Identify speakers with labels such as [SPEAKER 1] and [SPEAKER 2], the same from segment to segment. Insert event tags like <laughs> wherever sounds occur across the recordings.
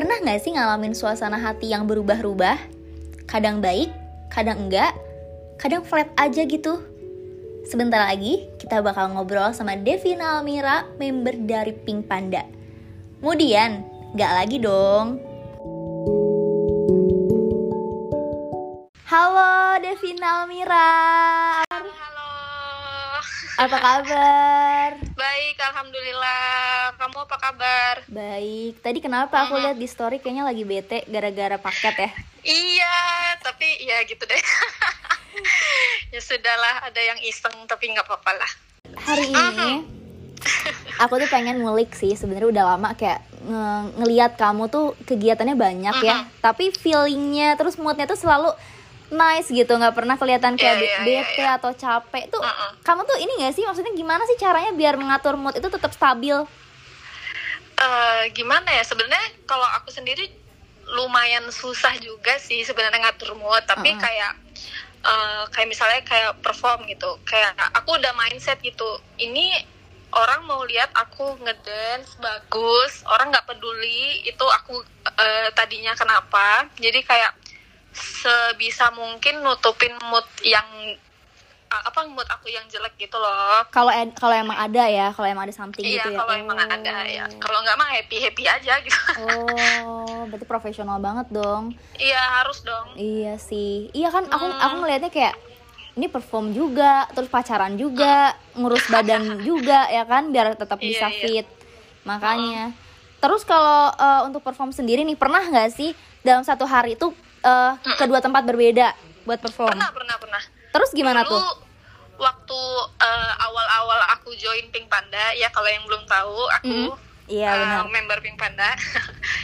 [SPEAKER 1] Pernah nggak sih ngalamin suasana hati yang berubah-ubah? Kadang baik, kadang enggak, kadang flat aja gitu. Sebentar lagi kita bakal ngobrol sama Devina Almira, member dari Pink Panda. Kemudian, nggak lagi dong. Halo Devina Almira,
[SPEAKER 2] Halo, halo.
[SPEAKER 1] apa kabar?
[SPEAKER 2] Baik, alhamdulillah. Kamu apa kabar?
[SPEAKER 1] Baik, tadi kenapa aku lihat di story kayaknya lagi bete gara-gara paket ya?
[SPEAKER 2] Iya, tapi ya gitu deh. <laughs> ya sudahlah, ada yang iseng tapi nggak apa-apa lah.
[SPEAKER 1] Hari ini <laughs> aku tuh pengen ngulik sih sebenarnya udah lama kayak nge- ngeliat kamu tuh kegiatannya banyak ya, tapi feelingnya terus moodnya tuh selalu nice gitu, nggak pernah kelihatan kayak
[SPEAKER 2] Iya,
[SPEAKER 1] be-
[SPEAKER 2] iya, iya,
[SPEAKER 1] bete atau capek tuh.
[SPEAKER 2] Mm-mm.
[SPEAKER 1] Kamu tuh ini gak sih maksudnya gimana sih caranya biar mengatur mood itu tetap stabil?
[SPEAKER 2] Eh, gimana ya? Sebenarnya kalau aku sendiri lumayan susah juga sih sebenarnya ngatur mood, tapi
[SPEAKER 1] Mm-mm.
[SPEAKER 2] kayak eh, kayak misalnya kayak perform gitu. Kayak aku udah mindset gitu. Ini orang mau lihat aku ngedance bagus, orang nggak peduli itu aku eh, tadinya kenapa. Jadi kayak sebisa mungkin nutupin mood yang apa mood aku yang jelek gitu loh.
[SPEAKER 1] Kalau kalau emang ada ya, kalau emang ada something
[SPEAKER 2] Iya,
[SPEAKER 1] gitu ya.
[SPEAKER 2] kalau emang
[SPEAKER 1] Oh.
[SPEAKER 2] ada ya. Kalau nggak mah happy happy aja gitu.
[SPEAKER 1] Oh, berarti profesional banget dong.
[SPEAKER 2] Iya harus dong.
[SPEAKER 1] Iya sih. Iya kan aku
[SPEAKER 2] Hmm.
[SPEAKER 1] aku ngelihatnya kayak ini perform juga, terus pacaran juga, ngurus badan <laughs> juga ya kan biar tetap
[SPEAKER 2] Iya,
[SPEAKER 1] bisa
[SPEAKER 2] iya.
[SPEAKER 1] fit. Makanya. Terus kalau eh, untuk perform sendiri nih pernah nggak sih dalam satu hari itu eh, kedua tempat berbeda buat perform?
[SPEAKER 2] Pernah pernah pernah.
[SPEAKER 1] Terus gimana
[SPEAKER 2] Dulu
[SPEAKER 1] tuh?
[SPEAKER 2] waktu eh, awal-awal aku join Pink Panda ya kalau yang belum tahu aku
[SPEAKER 1] Mm, Iya
[SPEAKER 2] eh,
[SPEAKER 1] benar.
[SPEAKER 2] member Pink Panda. <laughs>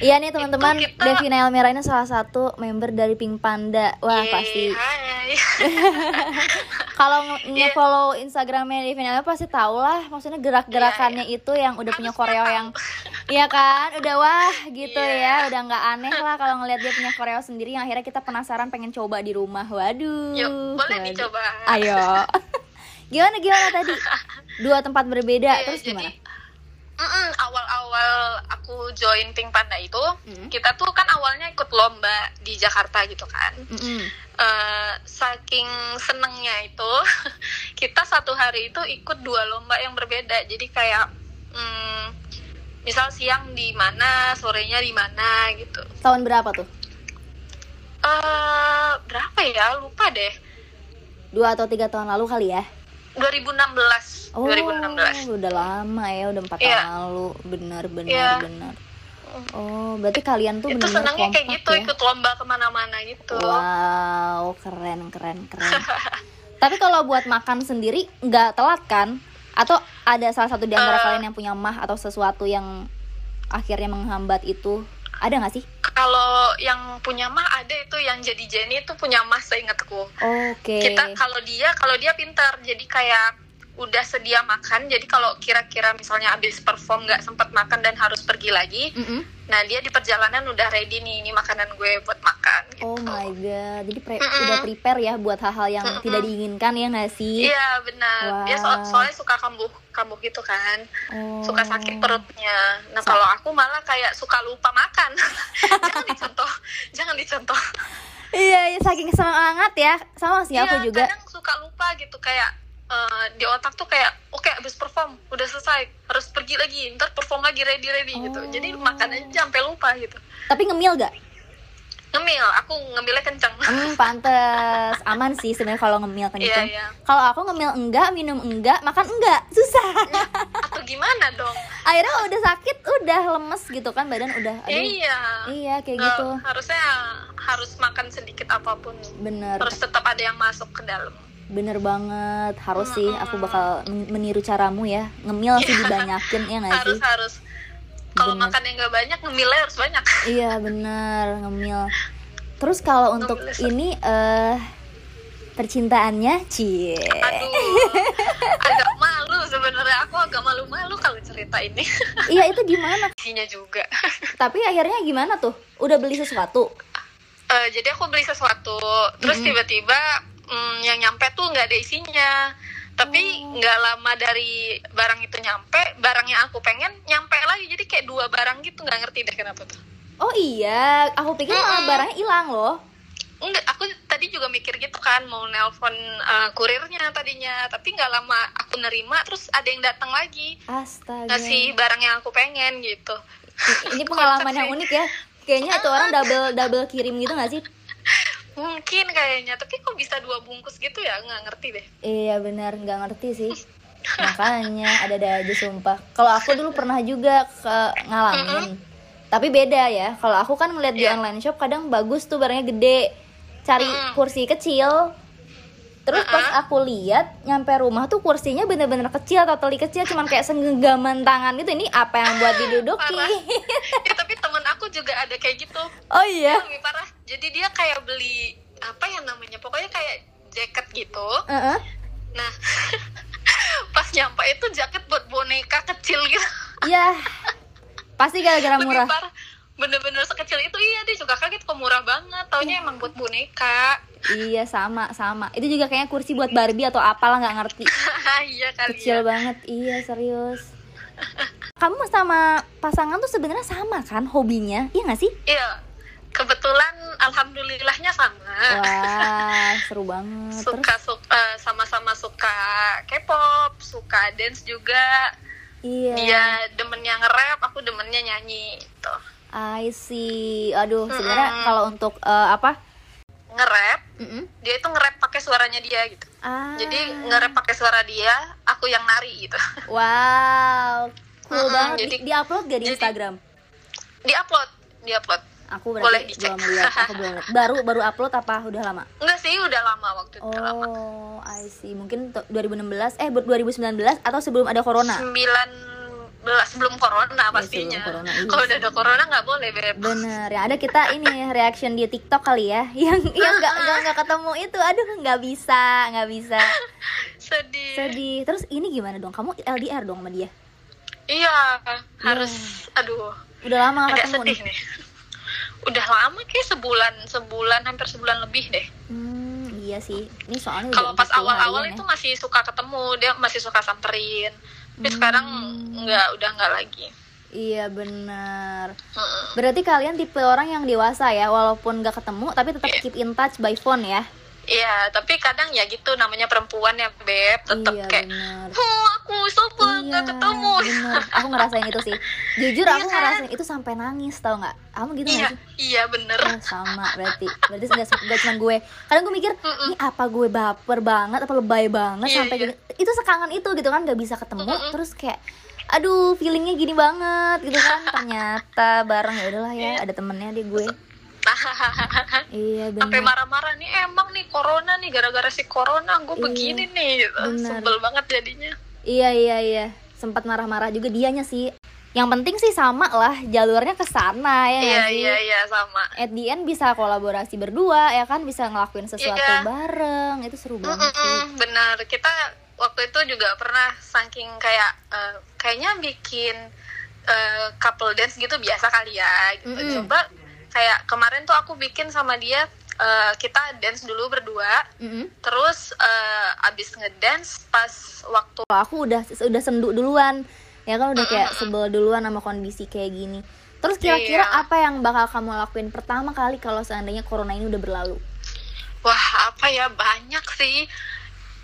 [SPEAKER 1] Iya nih teman-teman,
[SPEAKER 2] kita-
[SPEAKER 1] Devina Elmira ini salah satu member dari Pink Panda. Wah
[SPEAKER 2] Yeay,
[SPEAKER 1] pasti. <laughs> Kalau
[SPEAKER 2] Iya.
[SPEAKER 1] nge-follow Instagramnya Devina Elmira pasti tau lah, maksudnya gerak-gerakannya itu yang udah punya
[SPEAKER 2] Harusnya
[SPEAKER 1] koreo yang <laughs> Iya kan, udah wah gitu ya,
[SPEAKER 2] Iya.
[SPEAKER 1] udah nggak aneh lah kalau ngeliat dia punya koreo sendiri yang akhirnya kita penasaran pengen coba di rumah. Waduh.
[SPEAKER 2] Yuk, boleh
[SPEAKER 1] waduh.
[SPEAKER 2] dicoba.
[SPEAKER 1] Ayo. <laughs> gimana gimana tadi? Dua tempat berbeda,
[SPEAKER 2] Iya,
[SPEAKER 1] terus
[SPEAKER 2] jadi,
[SPEAKER 1] gimana?
[SPEAKER 2] mm-mm, awal-awal aku join Pink Panda itu,
[SPEAKER 1] Mm.
[SPEAKER 2] kita tuh kan awalnya ikut lomba di Jakarta gitu kan.
[SPEAKER 1] Mm-mm.
[SPEAKER 2] Eh, saking senengnya itu <laughs> kita satu hari itu ikut dua lomba yang berbeda jadi kayak mm, misal siang di mana sorenya di mana gitu
[SPEAKER 1] Tahun berapa tuh?
[SPEAKER 2] eh berapa ya lupa deh
[SPEAKER 1] Dua atau tiga tahun lalu kali ya?
[SPEAKER 2] 2016
[SPEAKER 1] Oh,
[SPEAKER 2] 2016
[SPEAKER 1] udah lama ya, udah empat
[SPEAKER 2] Iya.
[SPEAKER 1] tahun lalu. Benar, benar,
[SPEAKER 2] Iya.
[SPEAKER 1] benar. Oh, berarti kalian tuh
[SPEAKER 2] itu
[SPEAKER 1] benar-benar
[SPEAKER 2] senangnya kayak gitu
[SPEAKER 1] ya?
[SPEAKER 2] ikut lomba ke mana-mana gitu
[SPEAKER 1] Wow, keren, keren, keren. <laughs> Tapi kalau buat makan sendiri nggak telat kan? Atau ada salah satu di antara
[SPEAKER 2] Eh.
[SPEAKER 1] kalian yang punya mah atau sesuatu yang akhirnya menghambat itu? Ada nggak sih?
[SPEAKER 2] kalau yang punya mah ada itu yang jadi Jenny itu punya mas seingatku
[SPEAKER 1] Oke.
[SPEAKER 2] kita kalau dia kalau dia pintar jadi kayak udah sedia makan jadi kalau kira-kira misalnya habis perform nggak sempat makan dan harus pergi lagi
[SPEAKER 1] Mm-mm.
[SPEAKER 2] nah dia di perjalanan udah ready nih ini makanan gue buat makan gitu
[SPEAKER 1] Oh my god, jadi pre-
[SPEAKER 2] Mm-mm.
[SPEAKER 1] udah prepare ya buat hal-hal yang
[SPEAKER 2] Mm-mm.
[SPEAKER 1] tidak diinginkan ya nggak sih?
[SPEAKER 2] iya benar dia so-
[SPEAKER 1] Wow.
[SPEAKER 2] soalnya suka kambuh kambuh gitu kan
[SPEAKER 1] Oh.
[SPEAKER 2] suka sakit perutnya nah
[SPEAKER 1] Sa-
[SPEAKER 2] kalau aku malah kayak suka lupa makan <laughs> jangan dicontoh <laughs> jangan dicontoh
[SPEAKER 1] Iya, iya, saking semangat ya. Sama sih aku
[SPEAKER 2] Iya,
[SPEAKER 1] juga.
[SPEAKER 2] kadang suka lupa gitu kayak eh, di otak tuh kayak oke abis perform udah selesai harus pergi lagi ntar perform lagi ready ready gitu
[SPEAKER 1] Oh.
[SPEAKER 2] jadi makan aja sampai lupa gitu
[SPEAKER 1] Tapi ngemil gak?
[SPEAKER 2] ngemil aku ngemilnya kenceng
[SPEAKER 1] Hmm, pantes. Aman sih sebenarnya kalau ngemil <laughs>
[SPEAKER 2] iya
[SPEAKER 1] kenceng.
[SPEAKER 2] iya
[SPEAKER 1] Kalau aku ngemil enggak, minum enggak, makan enggak, susah.
[SPEAKER 2] atau gimana dong
[SPEAKER 1] Akhirnya udah sakit, udah lemes gitu kan badan udah. Aduh,
[SPEAKER 2] iya
[SPEAKER 1] iya kayak
[SPEAKER 2] Nggak-
[SPEAKER 1] gitu.
[SPEAKER 2] harusnya harus makan sedikit apa pun
[SPEAKER 1] Bener,
[SPEAKER 2] harus tetap ada yang masuk ke dalam
[SPEAKER 1] bener banget. Harus sih, aku bakal men- meniru caramu ya. Ngemil sih <laughs> dibanyakin ya nggak sih?
[SPEAKER 2] harus harus kalau makan yang nggak banyak ngemilnya harus banyak <laughs>
[SPEAKER 1] Iya bener ngemil. Terus kalau untuk
[SPEAKER 2] Ngemil
[SPEAKER 1] ini eh percintaannya, cie.
[SPEAKER 2] aduh agak malu sebenarnya aku agak malu-malu kalau cerita ini <laughs>
[SPEAKER 1] Iya itu gimana?
[SPEAKER 2] isinya juga
[SPEAKER 1] Tapi akhirnya gimana tuh? Udah beli sesuatu?
[SPEAKER 2] Eh, jadi aku beli sesuatu terus tiba-tiba mm, yang nyampe tuh nggak ada isinya tapi nggak lama dari barang itu nyampe barang yang aku pengen nyampe lagi jadi kayak dua barang gitu nggak ngerti deh kenapa tuh
[SPEAKER 1] Oh iya, aku pikir malah
[SPEAKER 2] Mm-mm.
[SPEAKER 1] barangnya hilang loh.
[SPEAKER 2] Enggak, aku tadi juga mikir gitu kan mau nelpon eh, kurirnya tadinya, tapi nggak lama aku nerima terus ada yang datang lagi
[SPEAKER 1] Astaga.
[SPEAKER 2] ngasih barang yang aku pengen gitu.
[SPEAKER 1] Ini <laughs> pengalaman yang unik ya. Kayaknya itu orang double double kirim gitu gak sih?
[SPEAKER 2] Mungkin kayaknya, tapi kok bisa dua bungkus gitu ya? Nggak ngerti deh.
[SPEAKER 1] Iya benar, nggak ngerti sih. Makanya ada-ada aja sumpah. Kalau aku dulu pernah juga ke ngalamin. Tapi beda ya. Kalau aku kan ngeliat di
[SPEAKER 2] Iya.
[SPEAKER 1] online shop kadang bagus tuh barangnya gede. Cari
[SPEAKER 2] Mm-mm.
[SPEAKER 1] kursi kecil. Terus pas aku lihat nyampe rumah tuh kursinya bener-bener kecil, totally kecil, cuman kayak senggagaman tangan gitu. Ini apa yang buat <laughs> diduduki?
[SPEAKER 2] Ya, tapi juga ada kayak gitu.
[SPEAKER 1] oh iya.
[SPEAKER 2] Lebih parah. Jadi dia kayak beli apa ya namanya? Pokoknya kayak jaket gitu.
[SPEAKER 1] Heeh.
[SPEAKER 2] Nah, <laughs> pas nyampe itu jaket buat boneka kecil gitu.
[SPEAKER 1] Iya. Pasti gara-gara
[SPEAKER 2] Lebih
[SPEAKER 1] murah.
[SPEAKER 2] parah. Bener-bener sekecil itu iya dia juga kaget kok murah banget. Taunya emang buat boneka.
[SPEAKER 1] Iya sama sama. Itu juga kayaknya kursi buat Barbie atau apalah nggak ngerti. <laughs>
[SPEAKER 2] iya kali
[SPEAKER 1] Kecil
[SPEAKER 2] ya.
[SPEAKER 1] banget. Iya serius. <laughs> Kamu sama pasangan tuh sebenarnya sama kan hobinya? Iya nggak sih?
[SPEAKER 2] Iya. Kebetulan alhamdulillahnya sama.
[SPEAKER 1] Wah <laughs> seru banget. Terus
[SPEAKER 2] suka suka sama-sama suka K-pop, suka dance juga.
[SPEAKER 1] iya.
[SPEAKER 2] Dia demennya nge-rap, aku demennya nyanyi gitu.
[SPEAKER 1] I see. Aduh sebenarnya
[SPEAKER 2] Mm-mm.
[SPEAKER 1] kalau untuk eh, apa?
[SPEAKER 2] Nge-rap,
[SPEAKER 1] Mm-mm.
[SPEAKER 2] dia itu nge-rap pakai suaranya dia gitu.
[SPEAKER 1] Ah.
[SPEAKER 2] Jadi nge-rap pakai suara dia, aku yang nari gitu. <laughs>
[SPEAKER 1] Wow. Cool
[SPEAKER 2] Mm-mm,
[SPEAKER 1] banget. Di,
[SPEAKER 2] jadi-
[SPEAKER 1] upload gak di
[SPEAKER 2] jadi-
[SPEAKER 1] Instagram?
[SPEAKER 2] Di-upload, di-upload.
[SPEAKER 1] Aku
[SPEAKER 2] boleh
[SPEAKER 1] berarti
[SPEAKER 2] dicek.
[SPEAKER 1] belum lihat. Aku <laughs> belum lihat. Baru baru upload apa udah lama?
[SPEAKER 2] Enggak sih, udah lama waktu itu udah lama.
[SPEAKER 1] Oh, I see. Mungkin to- 2016 eh buat 2019 atau sebelum ada corona.
[SPEAKER 2] 19 sebelum corona pastinya.
[SPEAKER 1] sebelum corona, iya
[SPEAKER 2] Kalau udah ada corona nggak boleh, Beb.
[SPEAKER 1] Bener, yang ada kita ini reaction di TikTok kali ya, <laughs> yang yang nggak nggak nggak ketemu itu, aduh nggak bisa, nggak bisa, <laughs>
[SPEAKER 2] Sedih.
[SPEAKER 1] sedih. Terus ini gimana dong? Kamu LDR dong sama dia?
[SPEAKER 2] Iya, harus aduh.
[SPEAKER 1] Udah lama ketemu
[SPEAKER 2] sedih
[SPEAKER 1] nih?
[SPEAKER 2] Udah lama kayak sebulan, sebulan hampir sebulan lebih deh.
[SPEAKER 1] Hmm, iya sih. Ini soalnya
[SPEAKER 2] Kalau pas
[SPEAKER 1] 40
[SPEAKER 2] awal-awal itu
[SPEAKER 1] ya.
[SPEAKER 2] masih suka ketemu, dia masih suka samperin. Tapi
[SPEAKER 1] Hmm.
[SPEAKER 2] sekarang nggak, udah nggak lagi.
[SPEAKER 1] Iya benar. Berarti kalian tipe orang yang dewasa ya, walaupun nggak ketemu, tapi tetap
[SPEAKER 2] Iya.
[SPEAKER 1] keep in touch by phone ya?
[SPEAKER 2] Iya, tapi kadang ya gitu namanya perempuan ya, Beb. Tetap
[SPEAKER 1] iya
[SPEAKER 2] kayak,
[SPEAKER 1] benar.
[SPEAKER 2] oh aku sobat nggak ketemu.
[SPEAKER 1] bener. Aku ngerasain itu sih. Jujur
[SPEAKER 2] Iya
[SPEAKER 1] aku
[SPEAKER 2] kan?
[SPEAKER 1] ngerasain itu sampai nangis tau nggak? Kamu gitu
[SPEAKER 2] Iya,
[SPEAKER 1] nggak sih?
[SPEAKER 2] iya bener.
[SPEAKER 1] Oh, sama berarti. Berarti nggak cuma gue. Kadang gue mikir,
[SPEAKER 2] Mm-mm.
[SPEAKER 1] ini apa gue baper banget, apa lebay banget
[SPEAKER 2] Iya,
[SPEAKER 1] sampai
[SPEAKER 2] iya.
[SPEAKER 1] gini. Itu sekangen itu gitu kan, nggak bisa ketemu.
[SPEAKER 2] Mm-mm.
[SPEAKER 1] Terus kayak, aduh feelingnya gini banget gitu kan. <laughs> Ternyata bareng ya udahlah ya,
[SPEAKER 2] Iya.
[SPEAKER 1] ada temennya deh gue. <laughs> Iya
[SPEAKER 2] sampai
[SPEAKER 1] benar.
[SPEAKER 2] marah-marah nih emang nih corona nih gara-gara si corona gue
[SPEAKER 1] Iya,
[SPEAKER 2] begini nih gitu.
[SPEAKER 1] bener.
[SPEAKER 2] sebel banget jadinya
[SPEAKER 1] Iya iya iya. Sempat marah-marah juga dianya sih. Yang penting sih sama lah jalurnya ke sana ya
[SPEAKER 2] iya
[SPEAKER 1] sih?
[SPEAKER 2] iya iya sama
[SPEAKER 1] At the end bisa kolaborasi berdua ya kan bisa ngelakuin sesuatu
[SPEAKER 2] Iya.
[SPEAKER 1] bareng itu seru banget sih.
[SPEAKER 2] Mm-mm, benar kita waktu itu juga pernah saking kayak eh, kayaknya bikin eh, couple dance gitu biasa kali ya gitu
[SPEAKER 1] Mm-mm.
[SPEAKER 2] coba kayak kemarin tuh aku bikin sama dia eh, kita dance dulu berdua
[SPEAKER 1] Mm-mm.
[SPEAKER 2] terus eh, abis ngedance pas waktu
[SPEAKER 1] aku udah udah sendu duluan ya kan udah kayak sebel duluan sama kondisi kayak gini. Terus kira-kira
[SPEAKER 2] Iya.
[SPEAKER 1] apa yang bakal kamu lakuin pertama kali kalau seandainya corona ini udah berlalu?
[SPEAKER 2] Wah, apa ya banyak sih.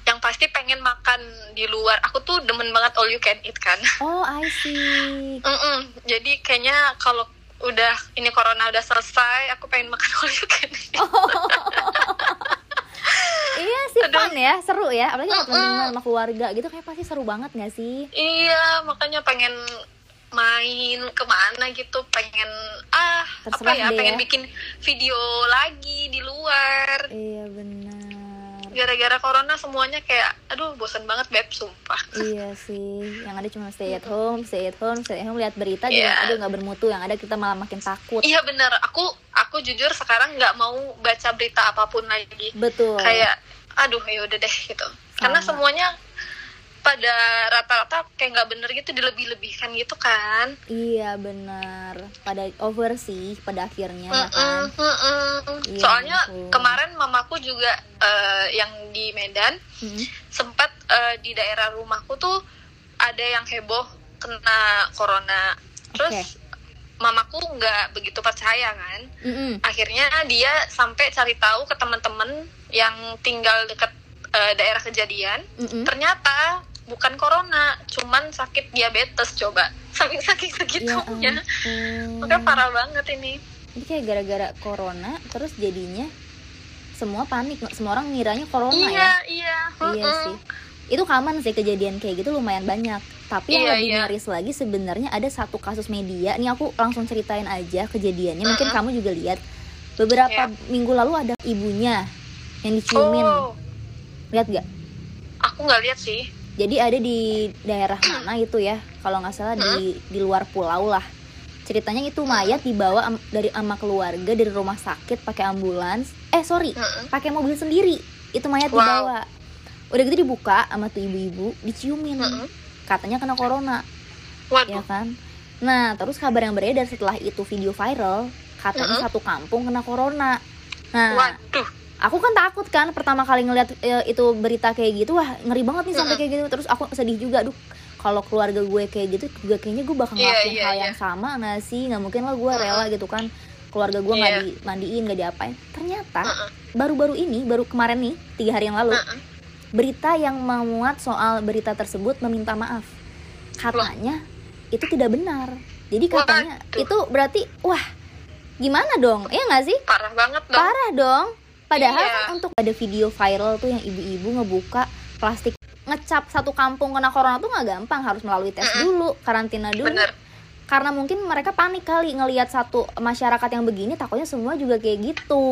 [SPEAKER 2] Yang pasti pengen makan di luar. Aku tuh demen banget all you can eat kan.
[SPEAKER 1] Oh I see.
[SPEAKER 2] Mm-mm. Jadi kayaknya kalau udah ini corona udah selesai, aku pengen makan all you can eat.
[SPEAKER 1] iya sih
[SPEAKER 2] Aduh.
[SPEAKER 1] fun ya seru ya apalagi sama
[SPEAKER 2] Mm-mm.
[SPEAKER 1] teman-teman sama keluarga gitu kayak pasti seru banget gak sih?
[SPEAKER 2] Iya, makanya pengen main ke mana gitu pengen ah
[SPEAKER 1] Terserah
[SPEAKER 2] apa ya pengen
[SPEAKER 1] ya.
[SPEAKER 2] bikin video lagi di luar
[SPEAKER 1] Iya.
[SPEAKER 2] Gara-gara corona semuanya kayak aduh bosan banget beb sumpah
[SPEAKER 1] Iya sih, yang ada cuma stay at home, stay at home, stay at home, lihat berita
[SPEAKER 2] Iya.
[SPEAKER 1] juga aduh nggak bermutu, yang ada kita malah makin takut.
[SPEAKER 2] Iya bener, aku aku jujur sekarang nggak mau baca berita apa pun lagi.
[SPEAKER 1] Betul.
[SPEAKER 2] Kayak, aduh ya udah deh gitu. Karena
[SPEAKER 1] Sama.
[SPEAKER 2] semuanya pada rata-rata kayak nggak bener gitu dilebih-lebihkan gitu kan.
[SPEAKER 1] Iya benar. Pada over sih pada akhirnya ya kan.
[SPEAKER 2] Mm-mm, mm-mm.
[SPEAKER 1] Iya,
[SPEAKER 2] Soalnya
[SPEAKER 1] betul.
[SPEAKER 2] kemarin mamaku juga eh, yang di Medan
[SPEAKER 1] Mm-mm.
[SPEAKER 2] sempat eh, di daerah rumahku tuh ada yang heboh kena corona. Terus mamaku nggak begitu percaya kan
[SPEAKER 1] Mm-mm.
[SPEAKER 2] akhirnya dia sampai cari tahu ke teman-teman yang tinggal dekat eh, daerah kejadian
[SPEAKER 1] Mm-mm.
[SPEAKER 2] ternyata bukan corona cuman sakit diabetes coba saking saking
[SPEAKER 1] Ya
[SPEAKER 2] segitunya
[SPEAKER 1] ampun.
[SPEAKER 2] Makanya parah banget ini
[SPEAKER 1] Jadi kayak gara-gara corona terus jadinya semua panik, semua orang ngiranya corona ya.
[SPEAKER 2] iya iya
[SPEAKER 1] Iya sih. Itu common sih kejadian kayak gitu lumayan banyak. Tapi yang
[SPEAKER 2] Iya,
[SPEAKER 1] lebih
[SPEAKER 2] iya.
[SPEAKER 1] miris lagi sebenarnya ada satu kasus media. Ini aku langsung ceritain aja kejadiannya. Mungkin kamu juga lihat. Beberapa
[SPEAKER 2] Iya.
[SPEAKER 1] minggu lalu ada ibunya yang diciumin.
[SPEAKER 2] oh
[SPEAKER 1] Lihat gak?
[SPEAKER 2] aku nggak lihat sih
[SPEAKER 1] Jadi ada di daerah mana itu ya? Kalau nggak salah di di luar pulau lah. Ceritanya itu mayat dibawa am- dari ama keluarga dari rumah sakit pakai ambulans. Eh sorry, pakai mobil sendiri. Itu mayat
[SPEAKER 2] Wow.
[SPEAKER 1] dibawa. Udah gitu dibuka sama tuh ibu-ibu, diciumin. Katanya kena corona, ya
[SPEAKER 2] waduh
[SPEAKER 1] kan? Nah, terus kabar yang beredar setelah itu video viral, katanya satu kampung kena corona. Nah,
[SPEAKER 2] waduh
[SPEAKER 1] aku kan takut kan pertama kali ngeliat e, itu berita kayak gitu wah ngeri banget nih sampai kayak gitu. Terus aku sedih juga duh kalau keluarga gue kayak gitu juga kayaknya gue bakal
[SPEAKER 2] Iya,
[SPEAKER 1] ngelakuin
[SPEAKER 2] iya,
[SPEAKER 1] hal
[SPEAKER 2] iya.
[SPEAKER 1] yang sama nggak sih? Nggak mungkin lah gue rela gitu kan. Keluarga gue nggak
[SPEAKER 2] Iya.
[SPEAKER 1] dimandiin nggak diapain. Ternyata baru-baru ini baru kemarin nih tiga hari yang lalu berita yang memuat soal berita tersebut meminta maaf. Katanya itu tidak benar. Jadi katanya
[SPEAKER 2] Waduh.
[SPEAKER 1] itu berarti wah gimana dong? Ya nggak sih?
[SPEAKER 2] Parah banget dong.
[SPEAKER 1] Parah dong padahal
[SPEAKER 2] Iya.
[SPEAKER 1] kan untuk ada video viral tuh yang ibu-ibu ngebuka plastik ngecap satu kampung kena corona tuh nggak gampang harus melalui tes
[SPEAKER 2] Mm-mm.
[SPEAKER 1] dulu karantina dulu
[SPEAKER 2] bener
[SPEAKER 1] karena mungkin mereka panik kali ngelihat satu masyarakat yang begini takutnya semua juga kayak gitu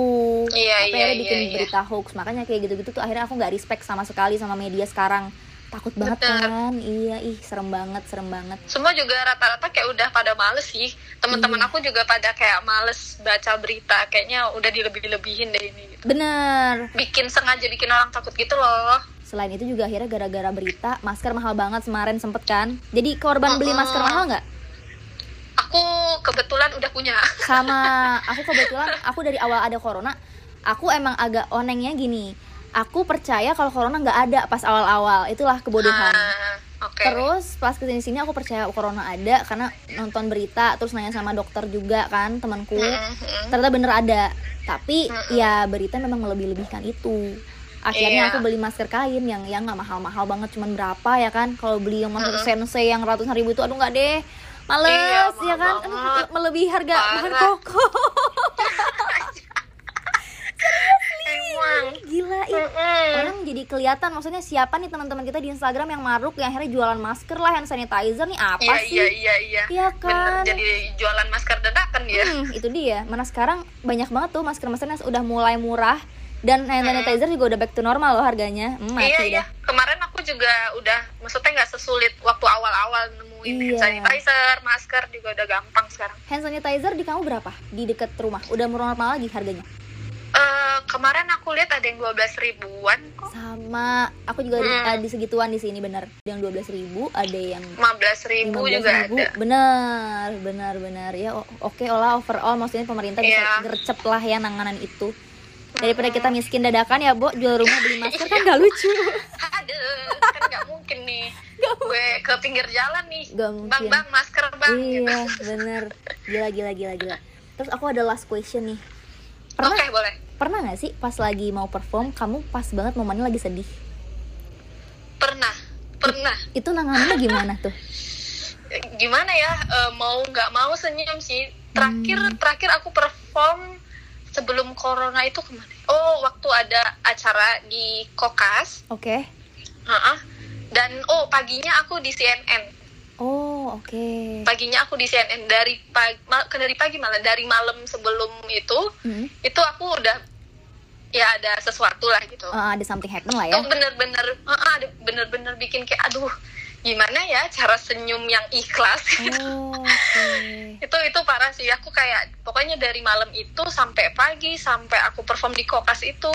[SPEAKER 2] Iya, iya,
[SPEAKER 1] akhirnya bikin
[SPEAKER 2] iya, iya.
[SPEAKER 1] berita hoax makanya kayak gitu-gitu tuh akhirnya aku nggak respect sama sekali sama media sekarang takut banget
[SPEAKER 2] Bener.
[SPEAKER 1] kan? Iya ih serem banget serem banget.
[SPEAKER 2] Semua juga rata-rata kayak udah pada males sih. Teman-teman
[SPEAKER 1] Iya.
[SPEAKER 2] aku juga pada kayak males baca berita. Kayaknya udah dilebih-lebihin deh ini gitu.
[SPEAKER 1] bener.
[SPEAKER 2] Bikin sengaja bikin orang takut gitu loh.
[SPEAKER 1] Selain itu juga akhirnya gara-gara berita masker mahal banget kemarin sempet kan? Jadi korban beli
[SPEAKER 2] Mm-mm.
[SPEAKER 1] masker mahal nggak?
[SPEAKER 2] Aku kebetulan udah punya.
[SPEAKER 1] Sama. Aku <laughs> kebetulan aku dari awal ada corona aku emang agak onengnya gini aku percaya kalau corona nggak ada pas awal-awal. Itulah kebodohan.
[SPEAKER 2] Ah, oke.
[SPEAKER 1] Terus pas ke sini sini aku percaya corona ada karena nonton berita terus nanya sama dokter juga kan temanku.
[SPEAKER 2] Mm, mm.
[SPEAKER 1] ternyata bener ada. Tapi
[SPEAKER 2] Mm-mm.
[SPEAKER 1] ya berita memang melebih-lebihkan itu. Akhirnya
[SPEAKER 2] Iya.
[SPEAKER 1] aku beli masker kain yang yang nggak mahal-mahal banget cuman berapa ya kan? Kalau beli yang masker sense yang ratusan ribu itu aduh nggak deh. Males
[SPEAKER 2] Iya,
[SPEAKER 1] ya kan?
[SPEAKER 2] banget.
[SPEAKER 1] melebihi harga bahan pokok <laughs>
[SPEAKER 2] emang
[SPEAKER 1] gila ih
[SPEAKER 2] Mm-mm.
[SPEAKER 1] orang jadi kelihatan maksudnya siapa nih teman-teman kita di Instagram yang maruk yang akhirnya jualan masker lah hand sanitizer nih apa
[SPEAKER 2] iya
[SPEAKER 1] sih
[SPEAKER 2] iya iya iya
[SPEAKER 1] Iya
[SPEAKER 2] bener
[SPEAKER 1] kan
[SPEAKER 2] jadi jualan masker dadakan dia
[SPEAKER 1] Hmm, itu dia. Mana sekarang banyak banget tuh masker-masker yang udah mulai murah dan hand sanitizer juga udah back to normal loh harganya. Hmm, mati
[SPEAKER 2] iya
[SPEAKER 1] dah.
[SPEAKER 2] iya kemarin aku juga udah maksudnya nggak sesulit waktu awal-awal nemuin hand
[SPEAKER 1] Iya.
[SPEAKER 2] sanitizer masker juga udah gampang sekarang
[SPEAKER 1] Hand sanitizer di kamu berapa? Di deket rumah. Udah normal lagi harganya?
[SPEAKER 2] Eh, kemarin aku lihat ada yang 12 ribuan kok
[SPEAKER 1] Sama. Aku juga
[SPEAKER 2] Hmm.
[SPEAKER 1] ada di segituan di sini bener. Ada yang 12.000 ribu, ada yang
[SPEAKER 2] 15 ribu
[SPEAKER 1] 15.000
[SPEAKER 2] juga ada
[SPEAKER 1] Bener, bener, bener. Ya oke olah overall maksudnya pemerintah bisa
[SPEAKER 2] Iya.
[SPEAKER 1] gercep lah ya nanganan itu. Daripada kita miskin dadakan ya, Bo, jual rumah beli masker kan gak lucu. <laughs>
[SPEAKER 2] aduh kan nggak mungkin nih <laughs> gue ke pinggir jalan nih
[SPEAKER 1] Gak
[SPEAKER 2] bang
[SPEAKER 1] mungkin.
[SPEAKER 2] bang masker bang gitu.
[SPEAKER 1] Iya, bener. Gila, gila, gila, gila. Terus aku ada last question nih.
[SPEAKER 2] Oke boleh
[SPEAKER 1] pernah gak sih pas lagi mau perform, kamu pas banget momennya lagi sedih?
[SPEAKER 2] pernah pernah
[SPEAKER 1] Itu nanganinnya gimana tuh? <laughs>
[SPEAKER 2] gimana ya eh, mau nggak mau senyum sih terakhir
[SPEAKER 1] Hmm.
[SPEAKER 2] terakhir aku perform sebelum corona itu ke mana oh waktu ada acara di kokas
[SPEAKER 1] Oke.
[SPEAKER 2] Ha-ah. dan oh paginya aku di CNN
[SPEAKER 1] Oh, oke.
[SPEAKER 2] paginya aku di CNN dari pagi dari pagi malah dari malam sebelum itu
[SPEAKER 1] Hmm.
[SPEAKER 2] itu aku udah ya ada sesuatu lah gitu
[SPEAKER 1] Ah, ada something happen lah ya.
[SPEAKER 2] itu bener-bener ah, ada bener-bener bikin kayak aduh gimana ya cara senyum yang ikhlas
[SPEAKER 1] Oh, oke.
[SPEAKER 2] itu itu parah sih aku kayak pokoknya dari malam itu sampai pagi sampai aku perform di kokas itu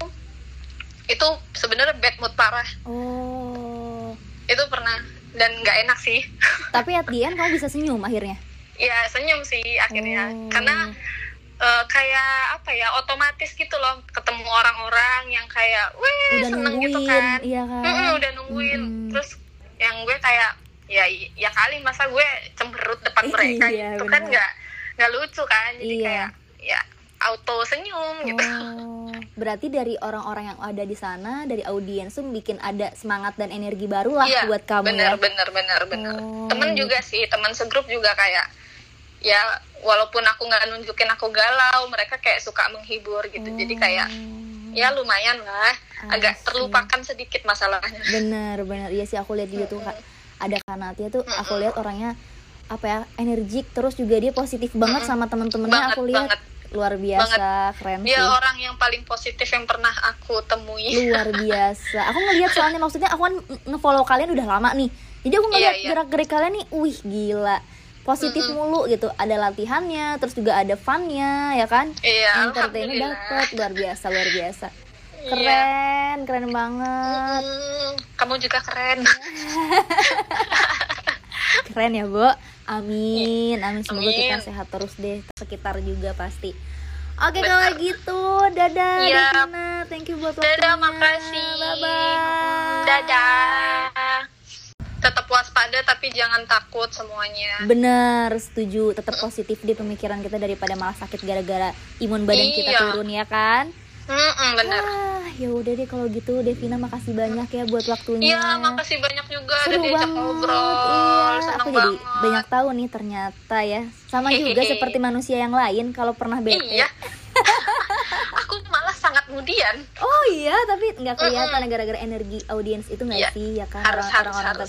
[SPEAKER 2] itu sebenarnya bad mood parah
[SPEAKER 1] Oh.
[SPEAKER 2] itu pernah dan nggak enak sih
[SPEAKER 1] Tapi at the end kamu bisa senyum akhirnya.
[SPEAKER 2] ya senyum sih akhirnya
[SPEAKER 1] Oh.
[SPEAKER 2] karena eh, kayak apa ya otomatis gitu loh ketemu orang-orang yang kayak weh
[SPEAKER 1] Udah
[SPEAKER 2] seneng
[SPEAKER 1] nungguin,
[SPEAKER 2] gitu kan
[SPEAKER 1] iya kan?
[SPEAKER 2] Mm-mm, udah nungguin
[SPEAKER 1] Mm-mm.
[SPEAKER 2] terus yang gue kayak ya ya kali masa gue cemberut depan <laughs> mereka
[SPEAKER 1] Iya,
[SPEAKER 2] gitu kan nggak nggak lucu kan jadi
[SPEAKER 1] Iya.
[SPEAKER 2] kayak ya auto senyum gitu
[SPEAKER 1] Oh, berarti dari orang-orang yang ada di sana, dari audiens tuh bikin ada semangat dan energi baru lah
[SPEAKER 2] Iya,
[SPEAKER 1] buat kamu
[SPEAKER 2] bener
[SPEAKER 1] ya.
[SPEAKER 2] bener bener bener
[SPEAKER 1] Oh,
[SPEAKER 2] temen
[SPEAKER 1] gitu.
[SPEAKER 2] juga sih teman segrup juga kayak ya walaupun aku nggak nunjukin aku galau mereka kayak suka menghibur gitu. Jadi kayak
[SPEAKER 1] Oh,
[SPEAKER 2] ya lumayan lah. Agak terlupakan sedikit masalahnya.
[SPEAKER 1] Bener bener iya sih aku lihat juga tuh Kak. ada Kanatia tuh aku lihat orangnya apa ya energik terus juga dia positif banget sama temen-temennya
[SPEAKER 2] Banget,
[SPEAKER 1] aku lihat.
[SPEAKER 2] banget.
[SPEAKER 1] luar biasa keren
[SPEAKER 2] dia
[SPEAKER 1] sih.
[SPEAKER 2] orang yang paling positif yang pernah aku temui.
[SPEAKER 1] Luar <laughs> biasa. Aku ngelihat soalnya maksudnya aku kan ngefollow kalian udah lama nih. Jadi aku ngeliat
[SPEAKER 2] Iya, iya.
[SPEAKER 1] gerak gerik kalian nih wih gila positif mulu gitu. Ada latihannya terus juga ada funnya ya kan?
[SPEAKER 2] Iya
[SPEAKER 1] entertainnya dapet luar biasa luar biasa.
[SPEAKER 2] Iya.
[SPEAKER 1] keren keren banget.
[SPEAKER 2] Hmm, kamu juga keren. <laughs>
[SPEAKER 1] Keren ya Bu amin amin. Semoga kita
[SPEAKER 2] Amin.
[SPEAKER 1] sehat terus deh sekitar juga pasti. Oke kalau gitu dadah
[SPEAKER 2] Iya.
[SPEAKER 1] Devina thank you buat waktunya.
[SPEAKER 2] Dadah makasih.
[SPEAKER 1] Bye bye
[SPEAKER 2] dadah tapi jangan takut semuanya
[SPEAKER 1] Bener, setuju. Tetap positif di pemikiran kita daripada malah sakit gara-gara imun badan kita
[SPEAKER 2] Iya.
[SPEAKER 1] turun ya kan?
[SPEAKER 2] Mm-mm, bener
[SPEAKER 1] Ah, ya udah deh kalau gitu Devina makasih banyak ya buat waktunya.
[SPEAKER 2] Iya, makasih banyak juga udah
[SPEAKER 1] Seru
[SPEAKER 2] diajak
[SPEAKER 1] banget.
[SPEAKER 2] ngobrol.
[SPEAKER 1] Iya, aku jadi
[SPEAKER 2] banget.
[SPEAKER 1] banyak tahu nih ternyata ya. Sama juga
[SPEAKER 2] Hehehe.
[SPEAKER 1] seperti manusia yang lain kalau pernah bete.
[SPEAKER 2] Iya. <laughs> Aku malah sangat kemudian.
[SPEAKER 1] Oh iya, tapi nggak kelihatan gara-gara energi audiens itu nggak
[SPEAKER 2] Iya.
[SPEAKER 1] sih ya kan
[SPEAKER 2] Harus, harus,
[SPEAKER 1] orang-orang
[SPEAKER 2] harus.